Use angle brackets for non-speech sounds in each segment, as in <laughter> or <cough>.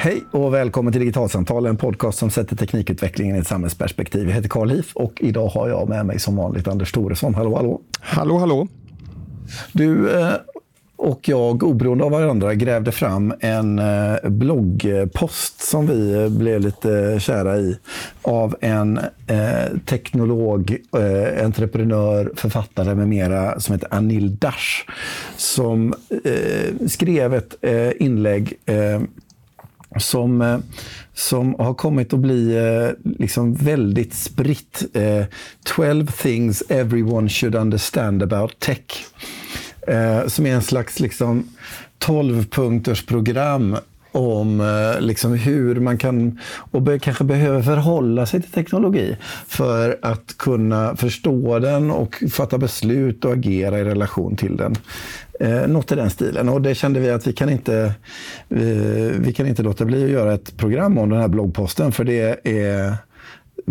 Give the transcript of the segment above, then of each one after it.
Hej och välkommen till Digitalsamtal, en podcast som sätter teknikutvecklingen i ett samhällsperspektiv. Jag heter Carl Hif och idag har jag med mig som vanligt Anders Thoresson. Hallå, hallå. Hallå, hallå. Du eh, och jag, oberoende av varandra, grävde fram en eh, bloggpost som vi blev lite kära i av en eh, teknolog, entreprenör, författare med mera som heter Anil Dash som skrev ett inlägg som, eh, som har kommit att bli eh, liksom väldigt spritt. Eh, 12 things everyone should understand about tech. Som är en slags liksom 12-punktersprogram om liksom hur man kan och be, kanske behöver förhålla sig till teknologi för att kunna förstå den och fatta beslut och agera i relation till den. Eh, något i den stilen. Och det kände vi att vi kan, inte, vi, vi kan inte låta bli att göra ett program om den här bloggposten. För det är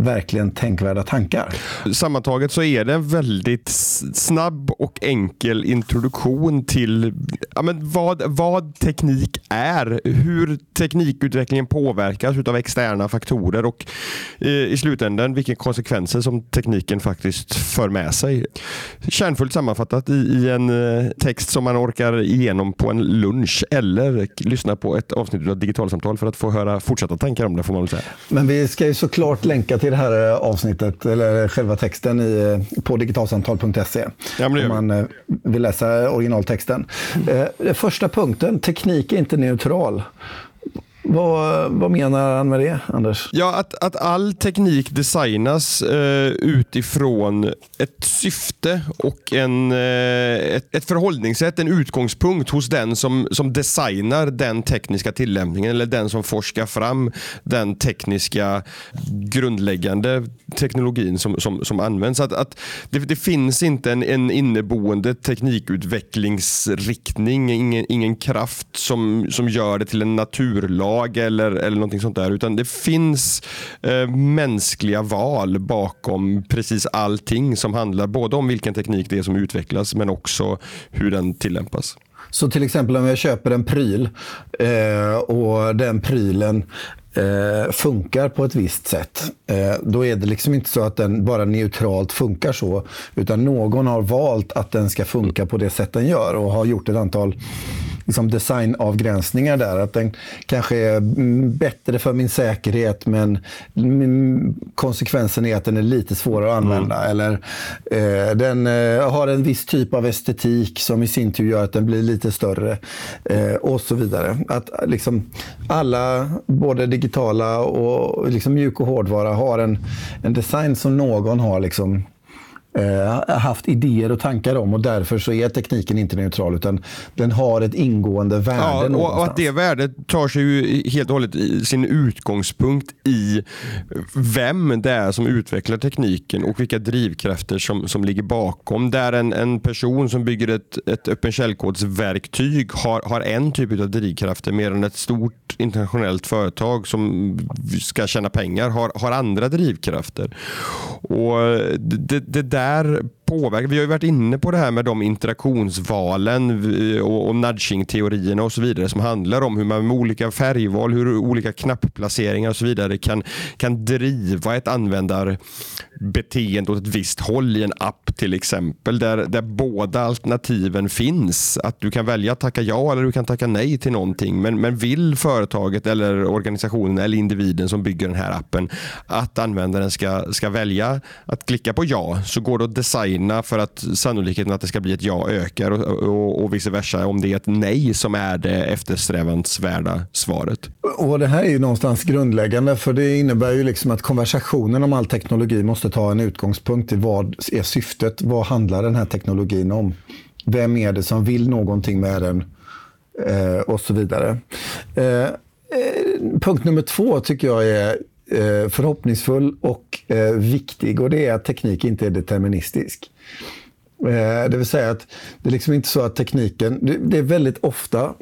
verkligen tänkvärda tankar. Sammantaget så är det en väldigt snabb och enkel introduktion till ja, men vad, vad teknik är, hur teknikutvecklingen påverkas av externa faktorer och eh, i slutändan vilka konsekvenser som tekniken faktiskt för med sig. Kärnfullt sammanfattat i, i en eh, text som man orkar igenom på en lunch eller lyssna på ett avsnitt av digitalsamtal för att få höra fortsatta tankar om det får man säga. Men vi ska ju såklart länka till till det här eh, avsnittet, eller själva texten i, eh, på digitalsamtal.se. Ja, om man eh, vill läsa originaltexten. Första punkten, teknik är inte neutral. Vad, vad menar han med det, Anders? Ja, att, att all teknik designas eh, utifrån ett syfte och en, eh, ett, ett förhållningssätt, en utgångspunkt hos den som, som designar den tekniska tillämpningen eller den som forskar fram den tekniska grundläggande teknologin som, som, som används. Att, att det, det finns inte en, en inneboende teknikutvecklingsriktning, ingen, ingen kraft som, som gör det till en naturlag lag eller, eller någonting sånt där. Utan det finns eh, mänskliga val bakom precis allting som handlar både om vilken teknik det är som utvecklas men också hur den tillämpas. Så till exempel om jag köper en pryl eh, och den prylen eh, funkar på ett visst sätt. Eh, då är det liksom inte så att den bara neutralt funkar så. Utan någon har valt att den ska funka på det sätt den gör och har gjort ett antal liksom designavgränsningar där. Att den kanske är bättre för min säkerhet men konsekvensen är att den är lite svårare att använda. Mm. Eller eh, den eh, har en viss typ av estetik som i sin tur gör att den blir lite större. Eh, och så vidare. Att liksom alla, både digitala och liksom mjuk och hårdvara, har en, en design som någon har liksom haft idéer och tankar om och därför så är tekniken inte neutral utan den har ett ingående värde. Ja, och, att det värdet tar sig ju helt och hållet sin utgångspunkt i vem det är som utvecklar tekniken och vilka drivkrafter som, som ligger bakom. Där en, en person som bygger ett, ett öppen källkodsverktyg har, har en typ av drivkrafter medan ett stort internationellt företag som ska tjäna pengar har, har andra drivkrafter. Och det, det där påverkar. Vi har ju varit inne på det här med de interaktionsvalen och, och nudging-teorierna och så vidare som handlar om hur man med olika färgval, hur olika knappplaceringar och så vidare kan, kan driva ett användarbeteende åt ett visst håll i en app till exempel där, där båda alternativen finns. Att du kan välja att tacka ja eller du kan tacka nej till någonting. Men, men vill företaget eller organisationen eller individen som bygger den här appen att användaren ska, ska välja att klicka på ja så går det att designa designa för att sannolikheten att det ska bli ett ja ökar och, och, och vice versa om det är ett nej som är det eftersträvansvärda svaret. Och Det här är ju någonstans grundläggande för det innebär ju liksom att konversationen om all teknologi måste ta en utgångspunkt i vad är syftet? Vad handlar den här teknologin om? Vem är det som vill någonting med den? Eh, och så vidare. Eh, eh punkt nummer två tycker jag är Eh, förhoppningsfull och eh, viktig och det är att teknik inte är deterministisk. Eh, det vill säga att det är liksom inte så att tekniken, det är väldigt ofta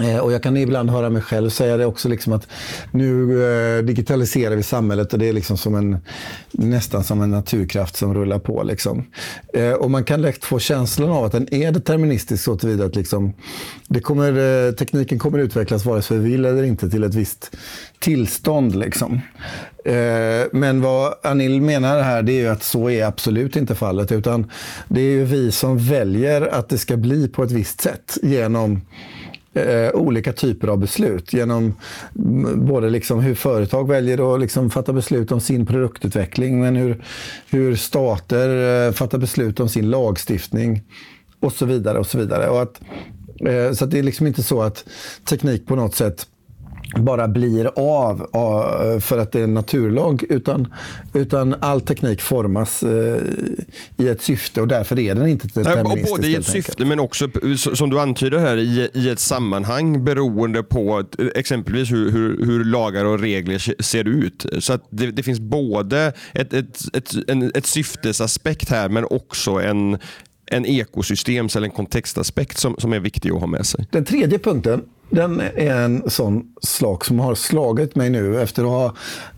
Eh, och Jag kan ibland höra mig själv säga det också, liksom att nu eh, digitaliserar vi samhället och det är liksom som en, nästan som en naturkraft som rullar på. Liksom. Eh, och Man kan lätt få känslan av att den är deterministisk så tillvida att liksom, det kommer, eh, tekniken kommer utvecklas vare sig vi vill eller inte till ett visst tillstånd. Liksom. Eh, men vad Anil menar här det är ju att så är absolut inte fallet. Utan det är ju vi som väljer att det ska bli på ett visst sätt genom eh, olika typer av beslut. Genom både liksom hur företag väljer att liksom fatta beslut om sin produktutveckling, men hur, hur stater eh, fattar beslut om sin lagstiftning och så vidare. och Så vidare. Och att, eh, så att det är liksom inte så att teknik på något sätt bara blir av för att det är en naturlag. Utan, utan all teknik formas eh, i ett syfte och därför är den inte deterministisk. Både i ett syfte men också som du antyder här i, ett sammanhang beroende på exempelvis hur, hur, hur lagar och regler ser ut. Så att det, det finns både ett, ett, ett, en, ett syftesaspekt här men också en, en ekosystems eller en kontextaspekt som, som är viktig att ha med sig. Den tredje punkten den är en sån slag som har slagit mig nu efter att ha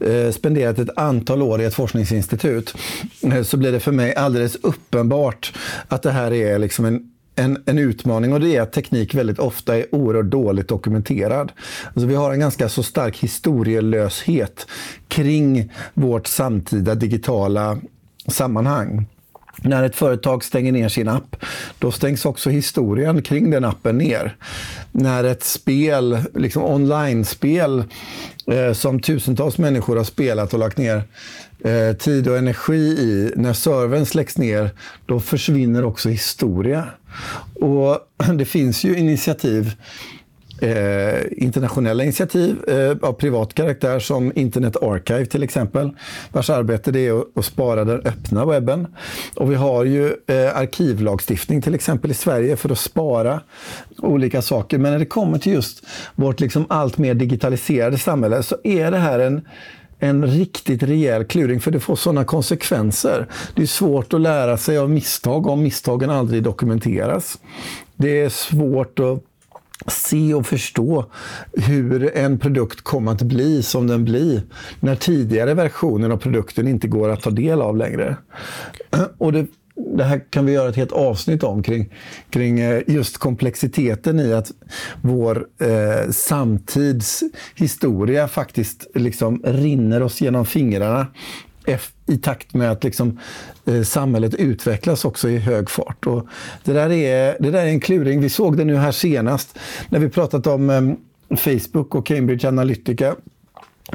eh, spenderat ett antal år i ett forskningsinstitut. Eh, så blir det för mig alldeles uppenbart att det här är liksom en en, en utmaning och det är att teknik väldigt ofta är oerhört dåligt dokumenterad. Alltså vi har en ganska så stark historielöshet kring vårt samtida digitala sammanhang. När ett företag stänger ner sin app, då stängs också historien kring den appen ner. När ett spel, liksom online-spel, eh, som tusentals människor har spelat och lagt ner eh, tid och energi i, när servern släcks ner, då försvinner också historia. Och <clears throat> det finns ju initiativ Eh, internationella initiativ eh, av privat karaktär som Internet Archive till exempel, vars arbete det är att, att spara den öppna webben. Och vi har ju eh, arkivlagstiftning till exempel i Sverige för att spara olika saker. Men när det kommer till just vårt liksom allt mer digitaliserade samhälle så är det här en en riktigt rejäl kluring, för det får sådana konsekvenser. Det är svårt att lära sig av misstag om misstagen aldrig dokumenteras. Det är svårt att se och förstå hur en produkt kommer att bli som den blir när tidigare versioner av produkten inte går att ta del av längre. <clears throat> Och det, det här kan vi göra ett helt avsnitt om kring, kring eh, just komplexiteten i att vår eh, samtidshistoria faktiskt liksom rinner oss genom fingrarna i takt med att liksom, eh, samhället utvecklas också i hög fart. Och det, där är, det där är en kluring. Vi såg det nu här senast när vi pratat om eh, Facebook och Cambridge Analytica.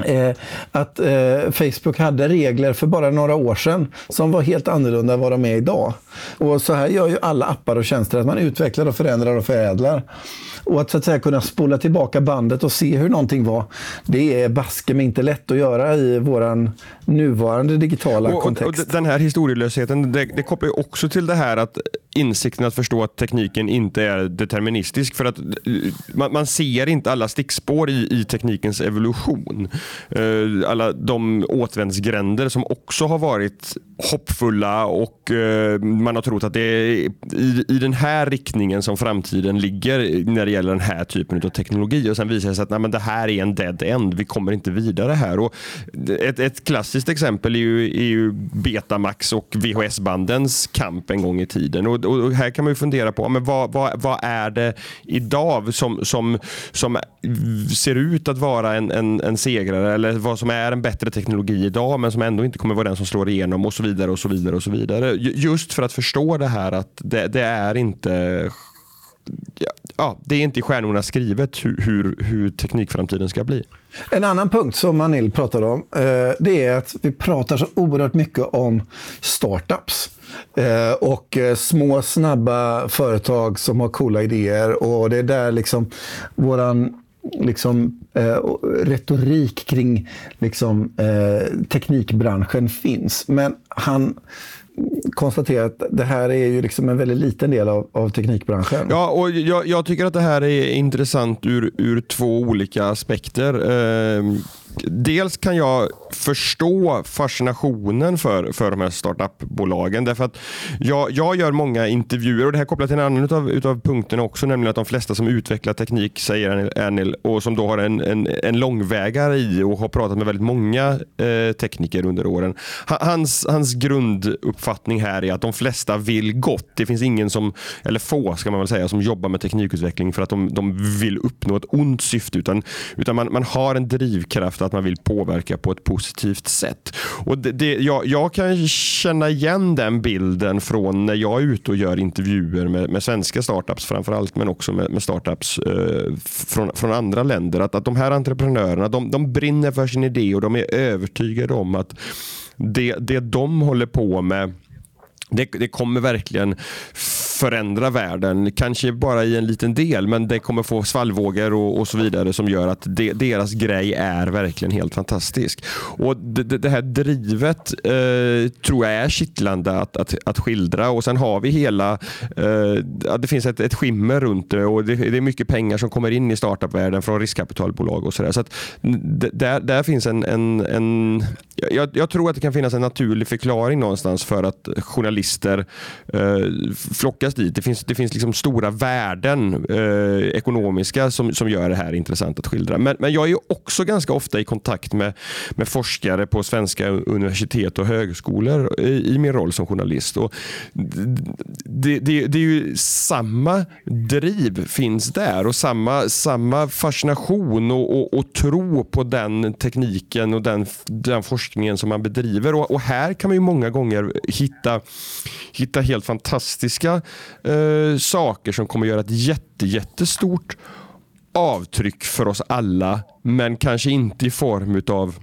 Eh, att eh, Facebook hade regler för bara några år sedan som var helt annorlunda än vad de är idag. Och så här gör ju alla appar och tjänster, att man utvecklar och förändrar och förädlar. Och att så att säga kunna spola tillbaka bandet och se hur någonting var, det är baske mig inte lätt att göra i vår nuvarande digitala och, kontext. Och den här historielösheten, det, det kopplar också till det här att insikten att förstå att tekniken inte är deterministisk. För att eh, man, man ser inte alla stickspår i, i teknikens evolution. Uh, alla de återvändsgränder som också har varit hoppfulla och uh, man har trott att det är i, i den här riktningen som framtiden ligger när det gäller den här typen av teknologi. Och Sen visar det sig att nej, men det här är en dead end. Vi kommer inte vidare här. Och ett, ett klassiskt exempel är ju, är ju Betamax och VHS-bandens kamp en gång i tiden. Och, och här kan man fundera på men vad, vad, vad är det idag som, som, som ser ut att vara en, en, en segrare eller vad som är en bättre teknologi idag men som ändå inte kommer vara den som slår igenom och så vidare och så vidare och så vidare. Just för att förstå det här att det, det är inte ja, det är inte i stjärnorna skrivet hur, hur, hur, teknikframtiden ska bli. En annan punkt som Manil pratade om, eh, det är att vi pratar så oerhört mycket om startups. Eh, och eh, små snabba företag som har coola idéer. Och det är där liksom våran liksom, eh, retorik kring liksom, eh, teknikbranschen finns. Men han konstatera att det här är ju liksom en väldigt liten del av, av teknikbranschen. Ja, och jag, jag, tycker att det här är intressant ur, ur två olika aspekter. Eh, dels kan jag förstå fascinationen för, för de här startupbolagen. Därför att jag, jag gör många intervjuer och det här kopplat till en annan utav, utav punkterna också, nämligen att de flesta som utvecklar teknik, säger Anil, och som då har en, en, en långvägare i och har pratat med väldigt många eh, tekniker under åren. Hans, hans grunduppfattning här är att de flesta vill gott. Det finns ingen som, eller få ska man väl säga, som jobbar med teknikutveckling för att de, de vill uppnå ett ont syfte, utan, utan man, man har en drivkraft att man vill påverka på ett positivt sätt. Och det, det, jag, jag kan känna igen den bilden från när jag är ute och gör intervjuer med, med svenska startups framförallt, men också med, med startups eh, från, från andra länder. Att, att de här entreprenörerna de, de brinner för sin idé och de är övertygade om att det, det de håller på med det, det, kommer verkligen förändra världen. Kanske bara i en liten del, men det kommer få svallvågor och, och så vidare som gör att de, deras grej är verkligen helt fantastisk. Och Det, det här drivet eh, tror jag är kittlande att, att, att skildra och sen har vi hela, eh, det finns ett, ett skimmer runt det och det, det, är mycket pengar som kommer in i startupvärlden från riskkapitalbolag och sådär. Så, där, där finns en, en, en jag, jag, tror att det kan finnas en naturlig förklaring någonstans för att journalister eh, flockas dit. Det finns, det finns liksom stora värden eh, ekonomiska som, som gör det här intressant att skildra. Men, men jag är också ganska ofta i kontakt med, med forskare på svenska universitet och högskolor i, i min roll som journalist. Och det, det, det, är ju samma driv finns där och samma, samma fascination och, och, och tro på den tekniken och den, den forskningen som man bedriver. Och, och här kan man ju många gånger hitta, hitta helt fantastiska eh, saker som kommer göra ett jätte, jättestort avtryck för oss alla, men kanske inte i form utav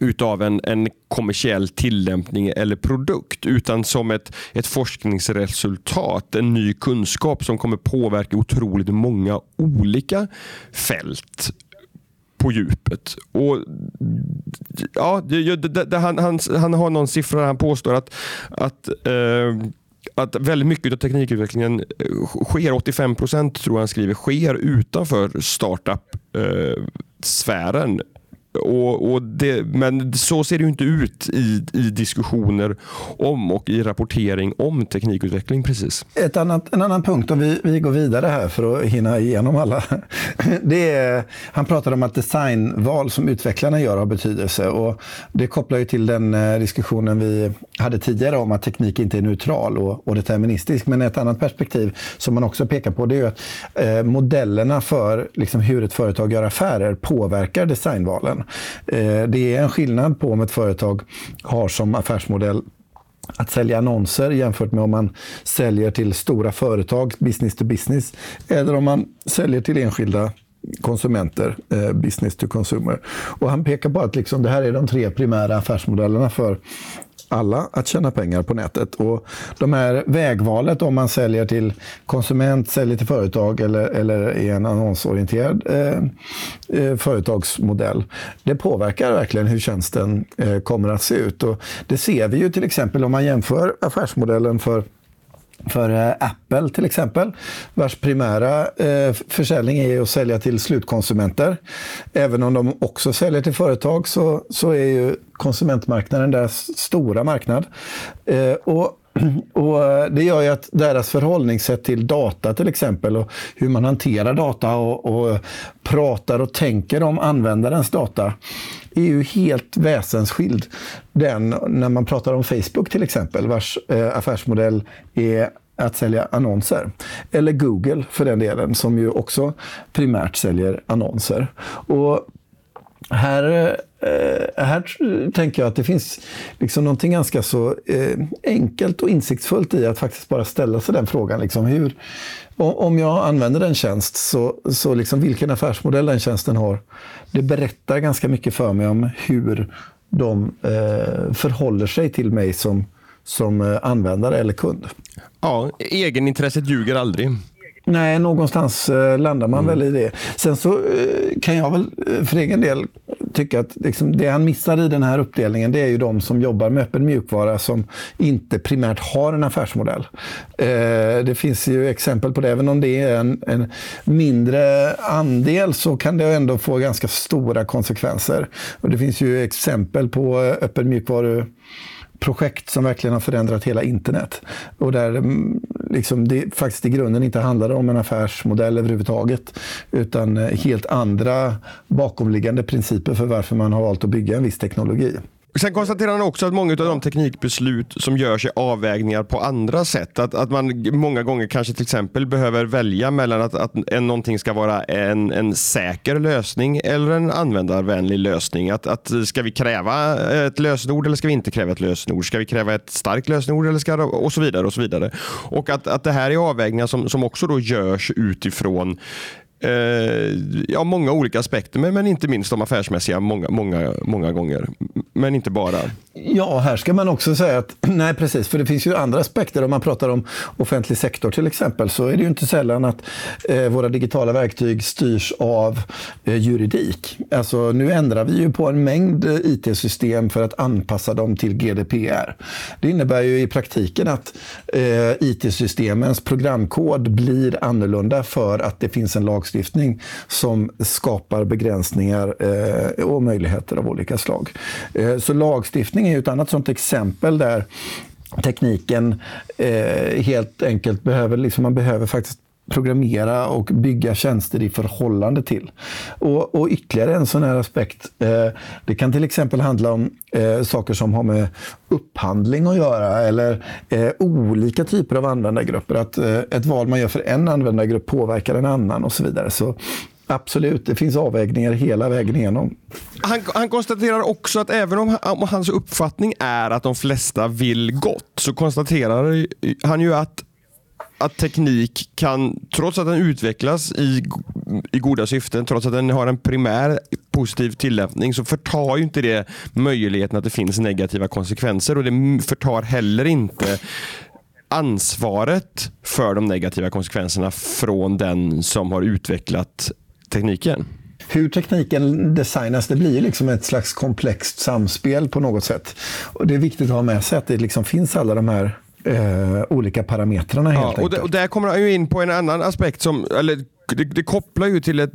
utav en, en kommersiell tillämpning eller produkt utan som ett, ett forskningsresultat, en ny kunskap som kommer påverka otroligt många olika fält på djupet. Och, ja, det, det, det, han, han, han har någon siffra där han påstår att, att eh, att väldigt mycket av teknikutvecklingen eh, sker, 85 procent tror jag han skriver, sker utanför startup-sfären. Eh, och, och det, men så ser det ju inte ut i, i diskussioner om och i rapportering om teknikutveckling precis. Ett annat, en annan punkt, om vi, vi går vidare här för att hinna igenom alla. <laughs> Det är, han pratade om att designval som utvecklarna gör har betydelse. Och det kopplar ju till den eh, diskussionen vi hade tidigare om att teknik inte är neutral och, och deterministisk. Men ett annat perspektiv som man också pekar på det är att eh, modellerna för liksom, hur ett företag gör affärer påverkar designvalen. Eh, det är en skillnad på om ett företag har som affärsmodell att sälja annonser jämfört med om man säljer till stora företag, business to business, eller om man säljer till enskilda konsumenter, eh, business to consumer. Och han pekar på att liksom det här är de tre primära affärsmodellerna för alla att tjäna pengar på nätet. Och de här vägvalet om man säljer till konsument, säljer till företag eller, eller i en annonsorienterad eh, eh, företagsmodell, det påverkar verkligen hur tjänsten eh, kommer att se ut. Och det ser vi ju till exempel om man jämför affärsmodellen för för eh, Apple till exempel, vars primära eh, försäljning är att sälja till slutkonsumenter. Även om de också säljer till företag så, så är ju konsumentmarknaden deras stora marknad. Eh, och <clears throat> och eh, det gör ju att deras förhållningssätt till data till exempel och hur man hanterar data och, och pratar och tänker om användarens data är ju helt väsensskild. Den när man pratar om Facebook till exempel, vars eh, affärsmodell är att sälja annonser. Eller Google för den delen, som ju också primärt säljer annonser. Och här, eh, här tänker jag att det finns liksom någonting ganska så eh, enkelt och insiktsfullt i att faktiskt bara ställa sig den frågan. Liksom hur, om jag använder en tjänst, så, så liksom vilken affärsmodell den tjänsten har, det berättar ganska mycket för mig om hur de eh, förhåller sig till mig som, som eh, användare eller kund. Ja, egenintresset ljuger aldrig. Nej, någonstans eh, landar man mm. väl i det. Sen så eh, kan jag väl för egen del tycka att liksom, det han missar i den här uppdelningen det är ju de som jobbar med öppen mjukvara som inte primärt har en affärsmodell. Eh, det finns ju exempel på det. Även om det är en, en, mindre andel så kan det ändå få ganska stora konsekvenser. Och det finns ju exempel på öppen mjukvaru projekt som verkligen har förändrat hela internet. Och där mm, liksom det faktiskt i grunden inte handlade om en affärsmodell överhuvudtaget. Utan eh, helt andra bakomliggande principer för varför man har valt att bygga en viss teknologi. Sen konstaterar han också att många av de teknikbeslut som görs är avvägningar på andra sätt. Att, att man många gånger kanske till exempel behöver välja mellan att, att en, någonting ska vara en, en säker lösning eller en användarvänlig lösning. Att, att ska vi kräva ett lösenord eller ska vi inte kräva ett lösenord? Ska vi kräva ett starkt lösenord eller ska och så vidare och så vidare. Och att, att det här är avvägningar som, som också då görs utifrån Eh, ja, många olika aspekter, men, men inte minst de affärsmässiga många, många, många gånger. Men inte bara. Ja, här ska man också säga att, <clears throat> nej precis, för det finns ju andra aspekter. Om man pratar om offentlig sektor till exempel, så är det ju inte sällan att eh, våra digitala verktyg styrs av eh, juridik. Alltså, nu ändrar vi ju på en mängd eh, IT-system för att anpassa dem till GDPR. Det innebär ju i praktiken att eh, IT-systemens programkod blir annorlunda för att det finns en lag lagstiftning som skapar begränsningar eh, och möjligheter av olika slag. Eh, så lagstiftning är ett annat sånt exempel där tekniken eh, helt enkelt behöver, liksom man behöver faktiskt programmera och bygga tjänster i förhållande till. Och, och ytterligare en sån här aspekt. Eh, det kan till exempel handla om eh, saker som har med upphandling att göra eller eh, olika typer av användargrupper. Att eh, ett val man gör för en användargrupp påverkar en annan och så vidare. Så Absolut, det finns avvägningar hela vägen igenom. Han, han konstaterar också att även om, om hans uppfattning är att de flesta vill gott så konstaterar han ju att att teknik kan, trots att den utvecklas i, i goda syften, trots att den har en primär positiv tillämpning, så förtar ju inte det möjligheten att det finns negativa konsekvenser och det förtar heller inte ansvaret för de negativa konsekvenserna från den som har utvecklat tekniken? hur tekniken designas, det blir liksom ett slags komplext samspel på något sätt. Och Det är viktigt att ha med sig att det liksom finns alla de här eh, olika parametrarna helt ja, och, det, och Där kommer jag in på en annan aspekt som, eller det, det, kopplar ju till ett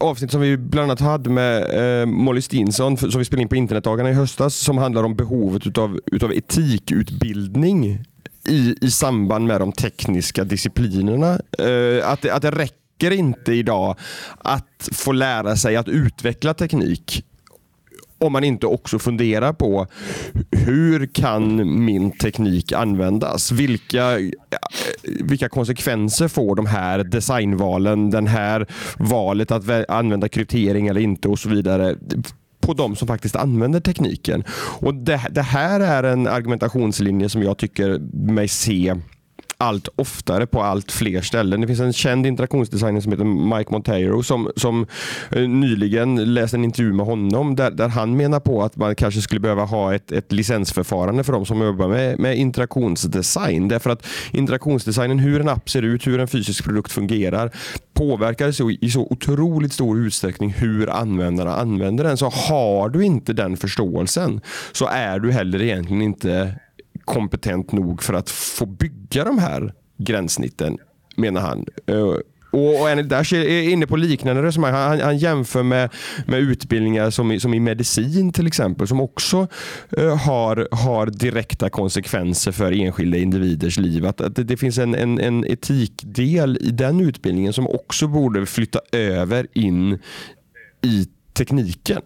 avsnitt som vi bland annat hade med eh, Molly Stinson som vi spelade in på internetdagarna i höstas som handlar om behovet utav, utav etikutbildning i, i samband med de tekniska disciplinerna. Eh, att, att det räcker inte idag att få lära sig att utveckla teknik om man inte också funderar på hur kan min teknik användas? Vilka, eh, vilka konsekvenser får de här designvalen, den här valet att använda kryptering eller inte och så vidare på de som faktiskt använder tekniken. Och det, det här är en argumentationslinje som jag tycker mig se allt oftare på allt fler ställen. Det finns en känd interaktionsdesigner som heter Mike Monteiro som, som eh, nyligen läste en intervju med honom där, där han menar på att man kanske skulle behöva ha ett, ett licensförfarande för de som jobbar med, med interaktionsdesign. Därför att interaktionsdesignen, hur en app ser ut, hur en fysisk produkt fungerar påverkar så, i så otroligt stor utsträckning hur användarna använder den. Så har du inte den förståelsen så är du heller egentligen inte kompetent nog för att få bygga de här gränssnitten, menar han. Eh, och, och, Anil Dash är inne på liknande resonemang. Han, han jämför med, med utbildningar som i, som i medicin till exempel som också uh, har, har direkta konsekvenser för enskilda individers liv. Att, att det, det, finns en, en, en etikdel i den utbildningen som också borde flytta över in i tekniken.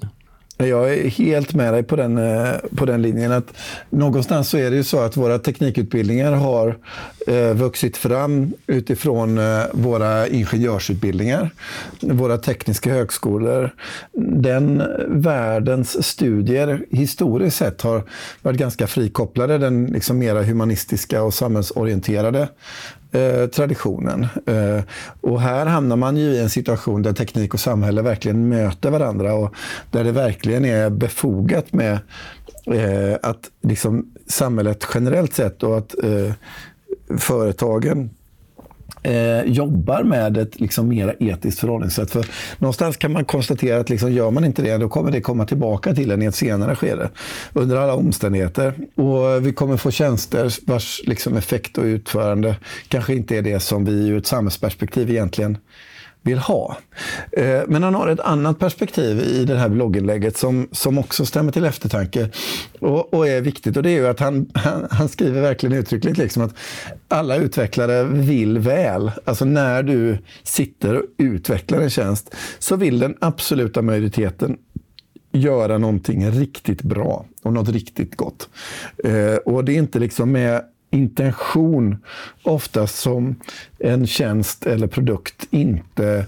Jag är helt med dig på den, eh, på den linjen. att Någonstans så är det ju så att våra teknikutbildningar har eh, vuxit fram utifrån eh, våra ingenjörsutbildningar, våra tekniska högskolor. Den världens studier historiskt sett har varit ganska frikopplade. Den liksom mera humanistiska och samhällsorienterade eh, traditionen. Eh, och här hamnar man ju i en situation där teknik och samhälle verkligen möter varandra och där det verkligen är befogat med eh, att liksom samhället generellt sett och att eh, företagen eh, jobbar med ett liksom mer etiskt förhållningssätt. För någonstans kan man konstatera att liksom, gör man inte det, då kommer det komma tillbaka till en i ett senare skede. Under alla omständigheter. Och vi kommer få tjänster vars liksom, effekt och utförande kanske inte är det som vi ur ett samhällsperspektiv egentligen vill ha. Eh, men han har ett annat perspektiv i det här blogginlägget som, som också stämmer till eftertanke och, och är viktigt. Och det är ju att han, han, han skriver verkligen uttryckligt liksom att alla utvecklare vill väl. Alltså när du sitter och utvecklar en tjänst så vill den absoluta majoriteten göra någonting riktigt bra och något riktigt gott. Eh, och det är inte liksom med intention oftast som en tjänst eller produkt inte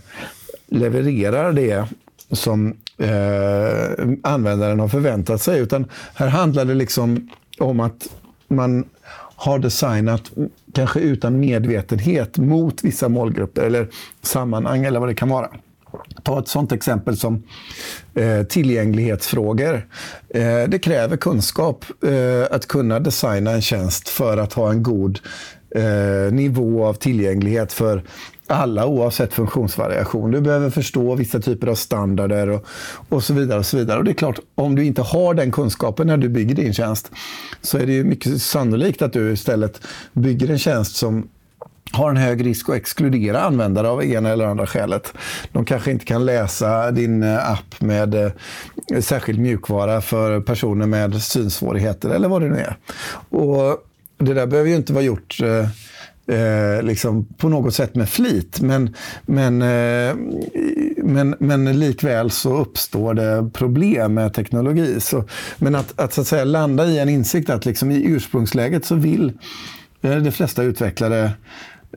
levererar det som eh, användaren har förväntat sig. Utan här handlar det liksom om att man har designat, kanske utan medvetenhet, mot vissa målgrupper eller sammanhang eller vad det kan vara. Ta ett sånt exempel som eh, tillgänglighetsfrågor. Eh, det kräver kunskap eh, att kunna designa en tjänst för att ha en god eh, nivå av tillgänglighet för alla oavsett funktionsvariation. Du behöver förstå vissa typer av standarder och, och så vidare. Och så vidare. Och det är klart, om du inte har den kunskapen när du bygger din tjänst så är det ju mycket sannolikt att du istället bygger en tjänst som har en hög risk att exkludera användare av ena eller andra skälet. De kanske inte kan läsa din eh, app med eh, särskild mjukvara för personer med synsvårigheter eller vad det nu är. Och det där behöver ju inte vara gjort eh, eh, liksom på något sätt med flit. Men, men, eh, men, men likväl så uppstår det problem med teknologi. Så, men att, att, så att säga, landa i en insikt att liksom i ursprungsläget så vill eh, de flesta utvecklare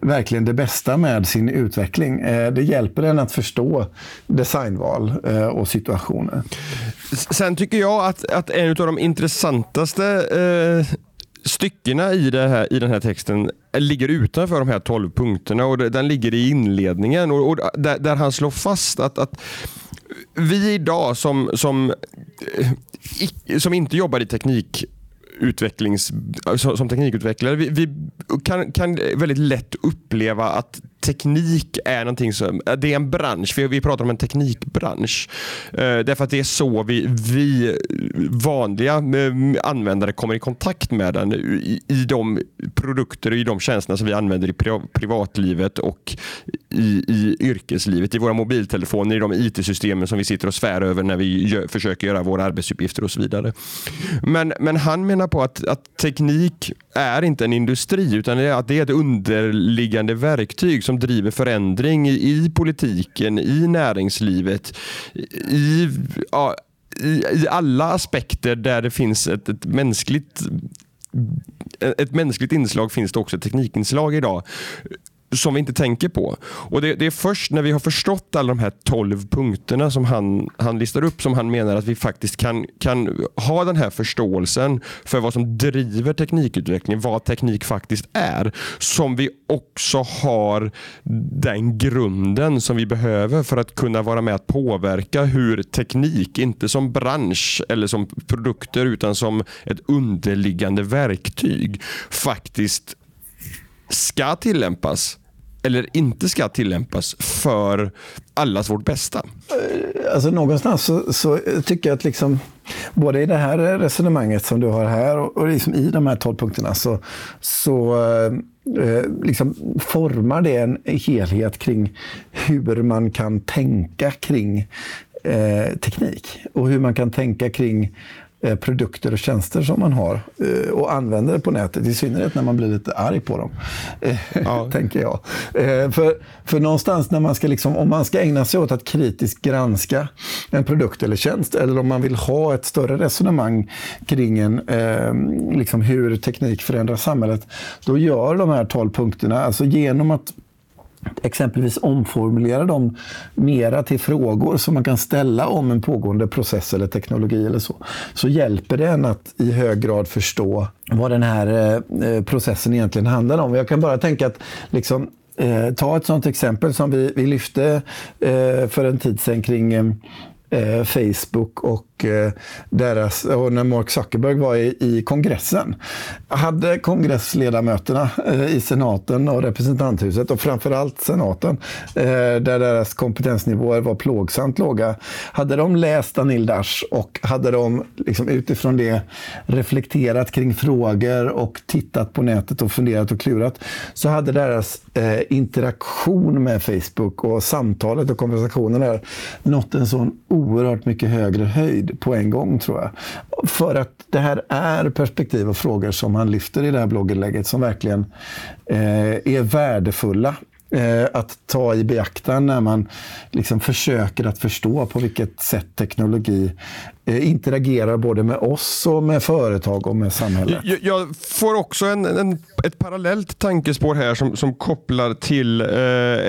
verkligen det bästa med sin utveckling. Eh, det hjälper en att förstå designval eh, och situationer. Sen tycker jag att, att en av de intressantaste eh, styckena i, det här, i den här texten ligger utanför de här tolv punkterna och den ligger i inledningen och, och där, där, han slår fast att, att vi idag som, som, eh, som inte jobbar i teknik utvecklings, som teknikutvecklare, vi, vi, kan, kan väldigt lätt uppleva att teknik är någonting som, eh, det är en bransch, vi, vi pratar om en teknikbransch. Eh, därför att det är så vi, vi vanliga eh, användare kommer i kontakt med den i, i de produkter och i de tjänster som vi använder i pri, privatlivet och i, i yrkeslivet. I våra mobiltelefoner, i de IT-systemen som vi sitter och svär över när vi gör, försöker göra våra arbetsuppgifter och så vidare. Men, men han menar på att, att teknik är inte en industri utan det är, att det är ett underliggande verktyg som driver förändring i, i politiken, i näringslivet, i, ja, i, i, alla aspekter där det finns ett, ett mänskligt ett mänskligt inslag finns det också ett teknikinslag idag som vi inte tänker på. Och det, det, är först när vi har förstått alla de här 12 punkterna som han, han listar upp som han menar att vi faktiskt kan, kan ha den här förståelsen för vad som driver teknikutveckling, vad teknik faktiskt är. Som vi också har den grunden som vi behöver för att kunna vara med att påverka hur teknik, inte som bransch eller som produkter utan som ett underliggande verktyg faktiskt ska tillämpas eller inte ska tillämpas för allas vårt bästa? Alltså någonstans så, så tycker jag att liksom, både i det här resonemanget som du har här och, och liksom i de här tolv punkterna så, så eh, eh liksom formar det en helhet kring hur man kan tänka kring eh, teknik och hur man kan tänka kring produkter och tjänster som man har eh, och använder det på nätet, i synnerhet när man blir lite arg på dem. Eh, ja. <laughs> tänker jag. För, för någonstans när man ska liksom, om man ska ägna sig åt att kritiskt granska en produkt eller tjänst eller om man vill ha ett större resonemang kring en, liksom hur teknik förändrar samhället, då gör de här tolv punkterna, alltså genom att exempelvis omformulera dem mera till frågor som man kan ställa om en pågående process eller teknologi eller så, så hjälper det en att i hög grad förstå vad den här eh, processen egentligen handlar om. Jag kan bara tänka att liksom, eh, ta ett sådant exempel som vi, vi lyfte eh, för en tid sedan kring eh, Facebook och och, eh, deras, och när Mark Zuckerberg var i, i kongressen. Hade kongressledamöterna eh, i senaten och representanthuset och framförallt senaten, eh, där deras kompetensnivåer var plågsamt låga. Hade de läst Anil Dash och hade de liksom utifrån det reflekterat kring frågor och tittat på nätet och funderat och klurat så hade deras eh, interaktion med Facebook och samtalet och konversationen där nått en sån oerhört mycket högre höjd på en gång tror jag. För att det här är perspektiv och frågor som han lyfter i det här blogginlägget som verkligen eh, är värdefulla eh, att ta i beaktande när man liksom försöker att förstå på vilket sätt teknologi Eh, interagerar både med oss och med företag och med samhället. Jag, jag får också en, en, ett parallellt tankespår här som, som kopplar till eh,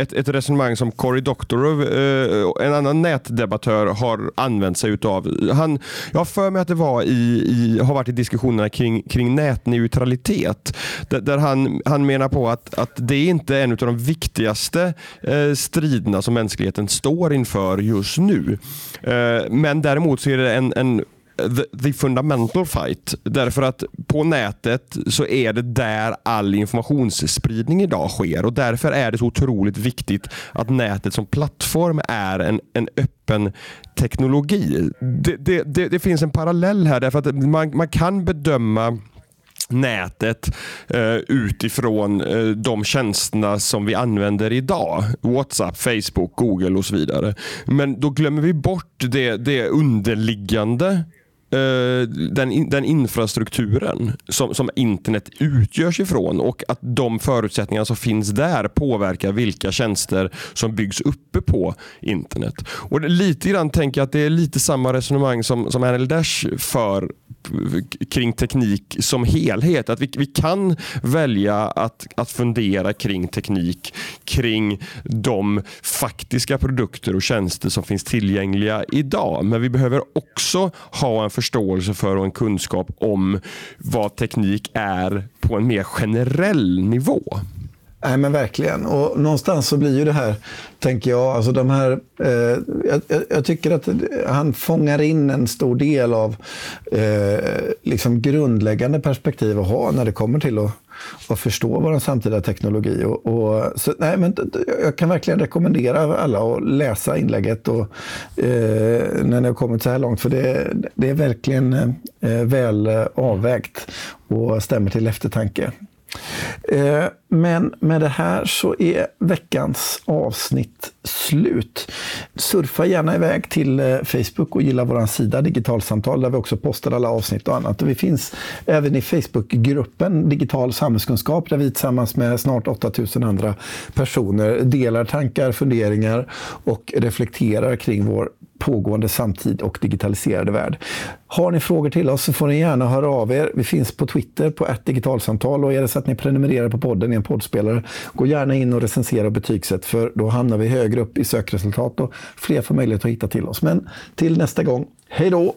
ett, ett resonemang som Cory Doctorow, eh, en annan nätdebattör, har använt sig utav. Han, jag har för mig att det var i, i, har varit i diskussionerna kring, kring nätneutralitet. Där, där han, han menar på att, att det inte är en av de viktigaste eh, striderna som mänskligheten står inför just nu. Eh, men däremot så är det en, en the, the fundamental fight. Därför att på nätet så är det där all informationsspridning idag sker och därför är det så otroligt viktigt att nätet som plattform är en, en öppen teknologi. Det, det, det, det finns en parallell här därför att man, man kan bedöma nätet eh, utifrån eh, de tjänsterna som vi använder idag. WhatsApp, Facebook, Google och så vidare. Men då glömmer vi bort det, det underliggande eh, den, den infrastrukturen som, som internet utgörs ifrån och att de förutsättningar som finns där påverkar vilka tjänster som byggs uppe på internet. Och Lite grann tänker jag att det är lite samma resonemang som, som Anel Dash för kring teknik som helhet. Att vi, vi kan välja att, att fundera kring teknik, kring de faktiska produkter och tjänster som finns tillgängliga idag. Men vi behöver också ha en förståelse för och en kunskap om vad teknik är på en mer generell nivå. Nej, men verkligen. Och någonstans så blir ju det här, tänker jag, alltså de här, eh, jag, jag, tycker att han fångar in en stor del av eh, liksom grundläggande perspektiv att ha när det kommer till att, att förstå vår samtida teknologi. Och, och, så, nej, men jag kan verkligen rekommendera alla att läsa inlägget och, eh, när ni har kommit så här långt, för det, det är verkligen eh, väl avvägt och stämmer till eftertanke. Eh, men med det här så är veckans avsnitt slut. Surfa gärna iväg till eh, Facebook och gilla vår sida Digitalsamtal där vi också postar alla avsnitt och annat. Och vi finns även i Facebookgruppen Digital samhällskunskap där vi tillsammans med snart 8000 andra personer delar tankar, funderingar och reflekterar kring vår pågående samtid och digitaliserade värld. Har ni frågor till oss så får ni gärna höra av er. Vi finns på Twitter på ett digitalsamtal och är det så att ni prenumererar på podden en poddspelare, gå gärna in och recensera och betygsätt för då hamnar vi högre upp i sökresultat och fler får möjlighet att hitta till oss. Men till nästa gång, hej då!